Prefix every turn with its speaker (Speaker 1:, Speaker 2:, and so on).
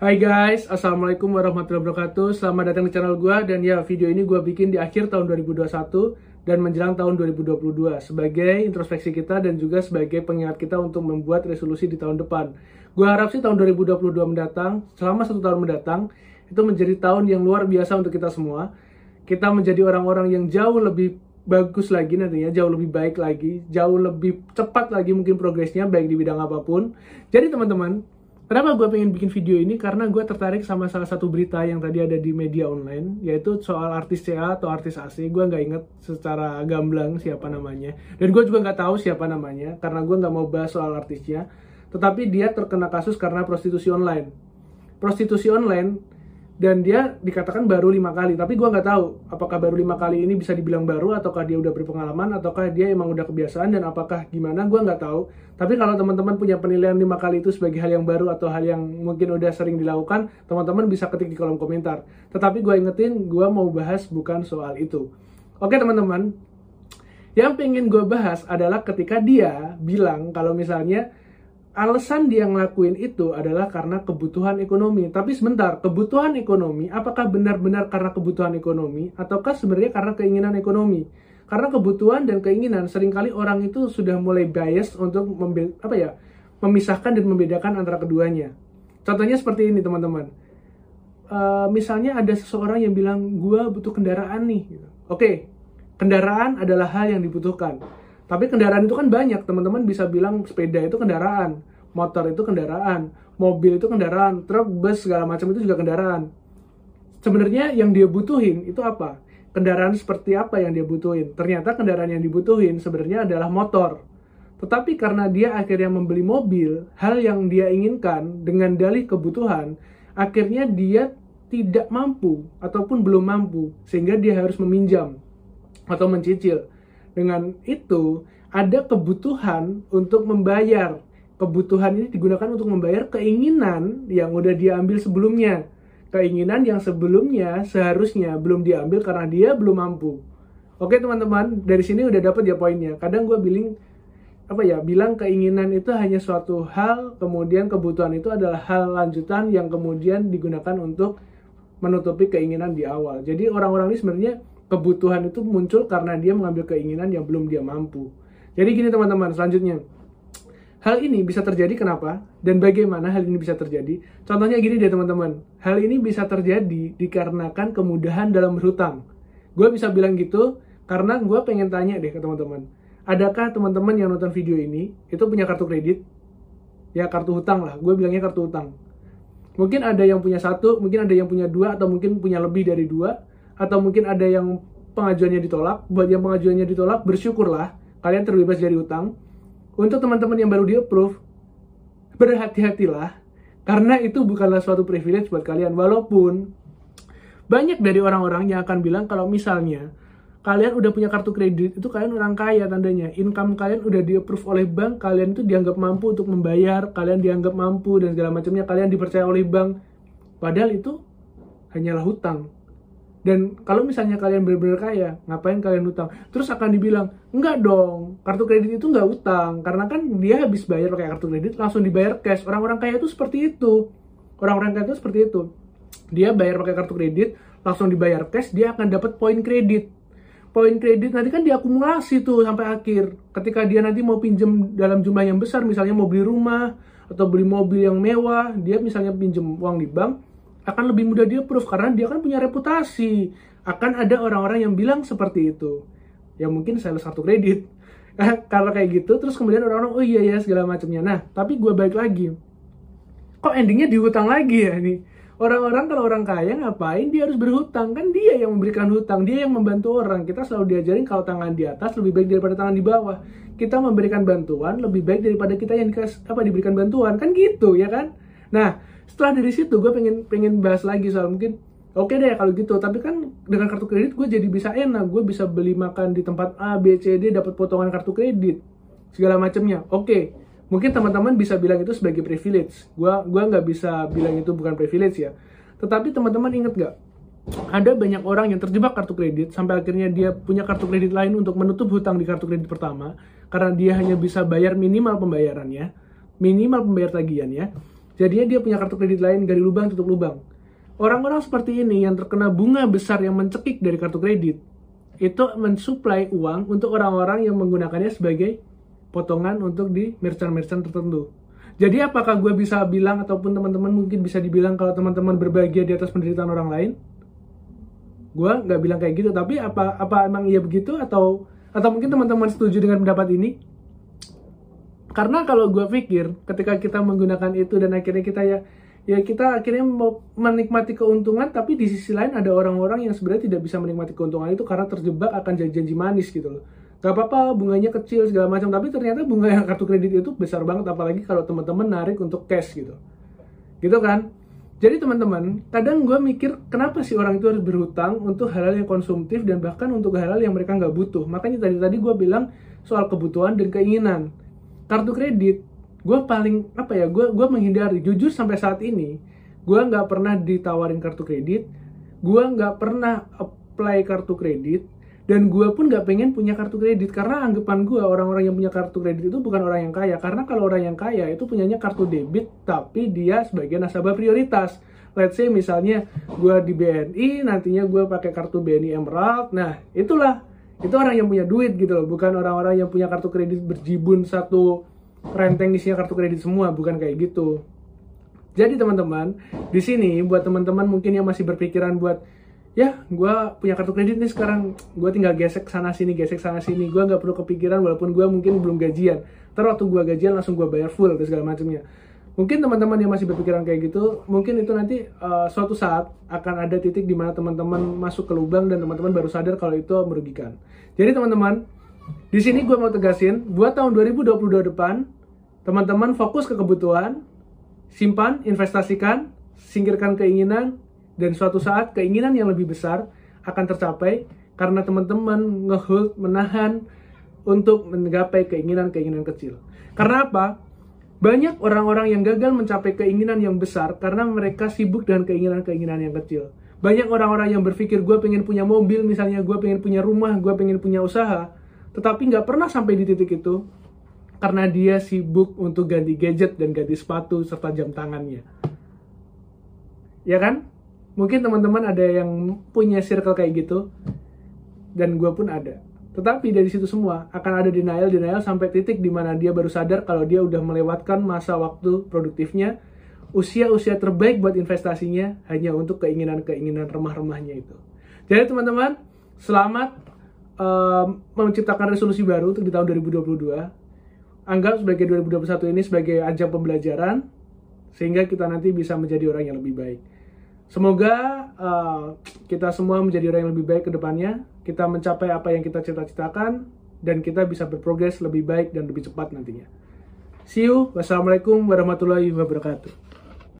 Speaker 1: Hai guys, Assalamualaikum warahmatullahi wabarakatuh. Selamat datang di channel gue Dan ya, video ini gue bikin di akhir tahun 2021 Dan menjelang tahun 2022 Sebagai introspeksi kita dan juga sebagai pengingat kita untuk membuat resolusi di tahun depan. Gue harap sih tahun 2022 mendatang Selama satu tahun mendatang Itu menjadi tahun yang luar biasa untuk kita semua. Kita menjadi orang-orang yang jauh lebih bagus lagi nantinya Jauh lebih baik lagi Jauh lebih cepat lagi mungkin progresnya Baik di bidang apa pun. Jadi teman-teman Kenapa gue pengen bikin video ini? Karena gue tertarik sama salah satu berita yang tadi ada di media online, yaitu soal artis CA atau artis AC. Gue nggak inget secara gamblang siapa namanya. Dan gue juga nggak tahu siapa namanya, karena gue nggak mau bahas soal artisnya. Tetapi dia terkena kasus karena prostitusi online. Prostitusi online dan dia dikatakan baru lima kali. Tapi gue nggak tahu apakah baru lima kali ini bisa dibilang baru ataukah dia udah berpengalaman ataukah dia emang udah kebiasaan dan apakah gimana gue nggak tahu. Tapi kalau teman-teman punya penilaian lima kali itu sebagai hal yang baru atau hal yang mungkin udah sering dilakukan teman-teman bisa ketik di kolom komentar. Tetapi gue ingetin gue mau bahas bukan soal itu. Oke teman-teman. Yang pengen gue bahas adalah ketika dia bilang kalau misalnya alasan dia ngelakuin itu adalah karena kebutuhan ekonomi. Tapi sebentar, kebutuhan ekonomi, apakah benar-benar karena kebutuhan ekonomi ataukah sebenarnya karena keinginan ekonomi? Karena kebutuhan dan keinginan sering kali orang itu sudah mulai bias untuk apa ya, memisahkan dan membedakan antara keduanya. Contohnya seperti ini teman-teman. Uh, misalnya ada seseorang yang bilang, gue butuh kendaraan nih. Oke, okay, kendaraan adalah hal yang dibutuhkan tapi kendaraan itu kan banyak, teman-teman bisa bilang sepeda itu kendaraan, motor itu kendaraan, mobil itu kendaraan, truk, bus segala macam itu juga kendaraan. Sebenarnya yang dia butuhin itu apa? Kendaraan seperti apa yang dia butuhin? Ternyata kendaraan yang dibutuhin sebenarnya adalah motor. Tetapi karena dia akhirnya membeli mobil, hal yang dia inginkan dengan dalih kebutuhan, akhirnya dia tidak mampu ataupun belum mampu sehingga dia harus meminjam atau mencicil dengan itu ada kebutuhan untuk membayar. Kebutuhan ini digunakan untuk membayar keinginan yang udah diambil sebelumnya. Keinginan yang sebelumnya seharusnya belum diambil karena dia belum mampu. Oke teman-teman, dari sini udah dapet ya poinnya. Kadang gue bilang apa ya bilang keinginan itu hanya suatu hal kemudian kebutuhan itu adalah hal lanjutan yang kemudian digunakan untuk menutupi keinginan di awal jadi orang-orang ini sebenarnya kebutuhan itu muncul karena dia mengambil keinginan yang belum dia mampu. Jadi gini teman-teman, selanjutnya. Hal ini bisa terjadi kenapa? Dan bagaimana hal ini bisa terjadi? Contohnya gini deh teman-teman. Hal ini bisa terjadi dikarenakan kemudahan dalam berhutang. Gue bisa bilang gitu karena gue pengen tanya deh ke teman-teman. Adakah teman-teman yang nonton video ini itu punya kartu kredit? Ya kartu hutang lah, gue bilangnya kartu hutang. Mungkin ada yang punya satu, mungkin ada yang punya dua, atau mungkin punya lebih dari dua atau mungkin ada yang pengajuannya ditolak, buat yang pengajuannya ditolak, bersyukurlah kalian terbebas dari utang. Untuk teman-teman yang baru di-approve, berhati-hatilah, karena itu bukanlah suatu privilege buat kalian. Walaupun banyak dari orang-orang yang akan bilang kalau misalnya kalian udah punya kartu kredit, itu kalian orang kaya tandanya. Income kalian udah di-approve oleh bank, kalian itu dianggap mampu untuk membayar, kalian dianggap mampu dan segala macamnya, kalian dipercaya oleh bank. Padahal itu hanyalah hutang dan kalau misalnya kalian benar-benar kaya, ngapain kalian utang? Terus akan dibilang, enggak dong, kartu kredit itu enggak utang. Karena kan dia habis bayar pakai kartu kredit, langsung dibayar cash. Orang-orang kaya itu seperti itu. Orang-orang kaya itu seperti itu. Dia bayar pakai kartu kredit, langsung dibayar cash, dia akan dapat poin kredit. Poin kredit nanti kan diakumulasi tuh sampai akhir. Ketika dia nanti mau pinjam dalam jumlah yang besar, misalnya mau beli rumah, atau beli mobil yang mewah, dia misalnya pinjam uang di bank, akan lebih mudah dia proof karena dia kan punya reputasi. Akan ada orang-orang yang bilang seperti itu. Ya mungkin sales kartu kredit. Kalau kayak gitu, terus kemudian orang-orang, oh iya ya segala macamnya. Nah, tapi gue balik lagi. Kok endingnya dihutang lagi ya nih? Orang-orang kalau orang kaya ngapain dia harus berhutang? Kan dia yang memberikan hutang, dia yang membantu orang. Kita selalu diajarin kalau tangan di atas lebih baik daripada tangan di bawah. Kita memberikan bantuan lebih baik daripada kita yang dikasih apa diberikan bantuan. Kan gitu ya kan? Nah, setelah dari situ gue pengen pengen bahas lagi soal mungkin oke okay deh kalau gitu. Tapi kan dengan kartu kredit gue jadi bisa enak. Gue bisa beli makan di tempat A B C D dapat potongan kartu kredit. Segala macamnya oke. Okay. mungkin teman-teman bisa bilang itu sebagai privilege. Gue gua nggak bisa bilang itu bukan privilege ya. Tetapi teman-teman inget gak ada banyak orang yang terjebak kartu kredit sampai akhirnya dia punya kartu kredit lain untuk menutup hutang di kartu kredit pertama. Karena dia hanya bisa bayar minimal pembayarannya minimal pembayar tagihannya jadinya dia punya kartu kredit lain dari lubang tutup lubang. Orang-orang seperti ini yang terkena bunga besar yang mencekik dari kartu kredit, itu mensuplai uang untuk orang-orang yang menggunakannya sebagai potongan untuk di merchant-merchant tertentu. Jadi apakah gue bisa bilang ataupun teman-teman mungkin bisa dibilang kalau teman-teman berbahagia di atas penderitaan orang lain? Gue nggak bilang kayak gitu, tapi apa apa emang iya begitu atau atau mungkin teman-teman setuju dengan pendapat ini? Karena kalau gue pikir ketika kita menggunakan itu dan akhirnya kita ya ya kita akhirnya mau menikmati keuntungan tapi di sisi lain ada orang-orang yang sebenarnya tidak bisa menikmati keuntungan itu karena terjebak akan janji-janji manis gitu loh. Gak apa-apa bunganya kecil segala macam tapi ternyata bunga yang kartu kredit itu besar banget apalagi kalau teman-teman narik untuk cash gitu. Gitu kan? Jadi teman-teman kadang gue mikir kenapa sih orang itu harus berhutang untuk hal-hal yang konsumtif dan bahkan untuk hal-hal yang mereka nggak butuh. Makanya tadi tadi gue bilang soal kebutuhan dan keinginan kartu kredit gue paling apa ya gue gue menghindari. Jujur sampai saat ini gue nggak pernah ditawarin kartu kredit gue nggak pernah apply kartu kredit dan gue pun nggak pengen punya kartu kredit karena anggapan gue orang-orang yang punya kartu kredit itu bukan orang yang kaya. Karena kalau orang yang kaya itu punyanya kartu debit tapi dia sebagai nasabah prioritas. Let's say misalnya gue di BNI nantinya gue pakai kartu BNI Emerald. Nah itulah itu orang yang punya duit gitu loh bukan orang-orang yang punya kartu kredit berjibun satu renteng isinya kartu kredit semua, bukan kayak gitu. Jadi teman-teman, di sini buat teman-teman mungkin yang masih berpikiran buat ya gue punya kartu kredit nih sekarang gue tinggal gesek sana sini gesek sana sini. Gue nggak perlu kepikiran walaupun gue mungkin belum gajian. Terus waktu gue gajian langsung gue bayar full dan segala macamnya mungkin teman-teman yang masih berpikiran kayak gitu mungkin itu nanti uh, suatu saat akan ada titik di mana teman-teman masuk ke lubang dan teman-teman baru sadar kalau itu merugikan jadi teman-teman di sini gue mau tegasin, buat tahun 2022 depan, teman-teman fokus ke kebutuhan, simpan, investasikan, singkirkan keinginan, dan suatu saat keinginan yang lebih besar akan tercapai karena teman-teman ngehold, menahan untuk menggapai keinginan-keinginan kecil. Karena apa? Banyak orang-orang yang gagal mencapai keinginan yang besar karena mereka sibuk dengan keinginan-keinginan yang kecil. Banyak orang-orang yang berpikir gue pengen punya mobil, misalnya gue pengen punya rumah, gue pengen punya usaha, tetapi nggak pernah sampai di titik itu karena dia sibuk untuk ganti gadget dan ganti sepatu serta jam tangannya. Ya kan? Mungkin teman-teman ada yang punya circle kayak gitu dan gue pun ada. Tetapi dari situ semua akan ada denial denial sampai titik di mana dia baru sadar kalau dia udah melewatkan masa waktu produktifnya, usia-usia terbaik buat investasinya hanya untuk keinginan-keinginan remah-remahnya itu. Jadi teman-teman, selamat uh, menciptakan resolusi baru untuk di tahun 2022. Anggap sebagai 2021 ini sebagai ajang pembelajaran sehingga kita nanti bisa menjadi orang yang lebih baik. Semoga uh, kita semua menjadi orang yang lebih baik ke depannya, kita mencapai apa yang kita cita-citakan, dan kita bisa berprogres lebih baik dan lebih cepat nantinya. See you. Wassalamualaikum warahmatullahi wabarakatuh.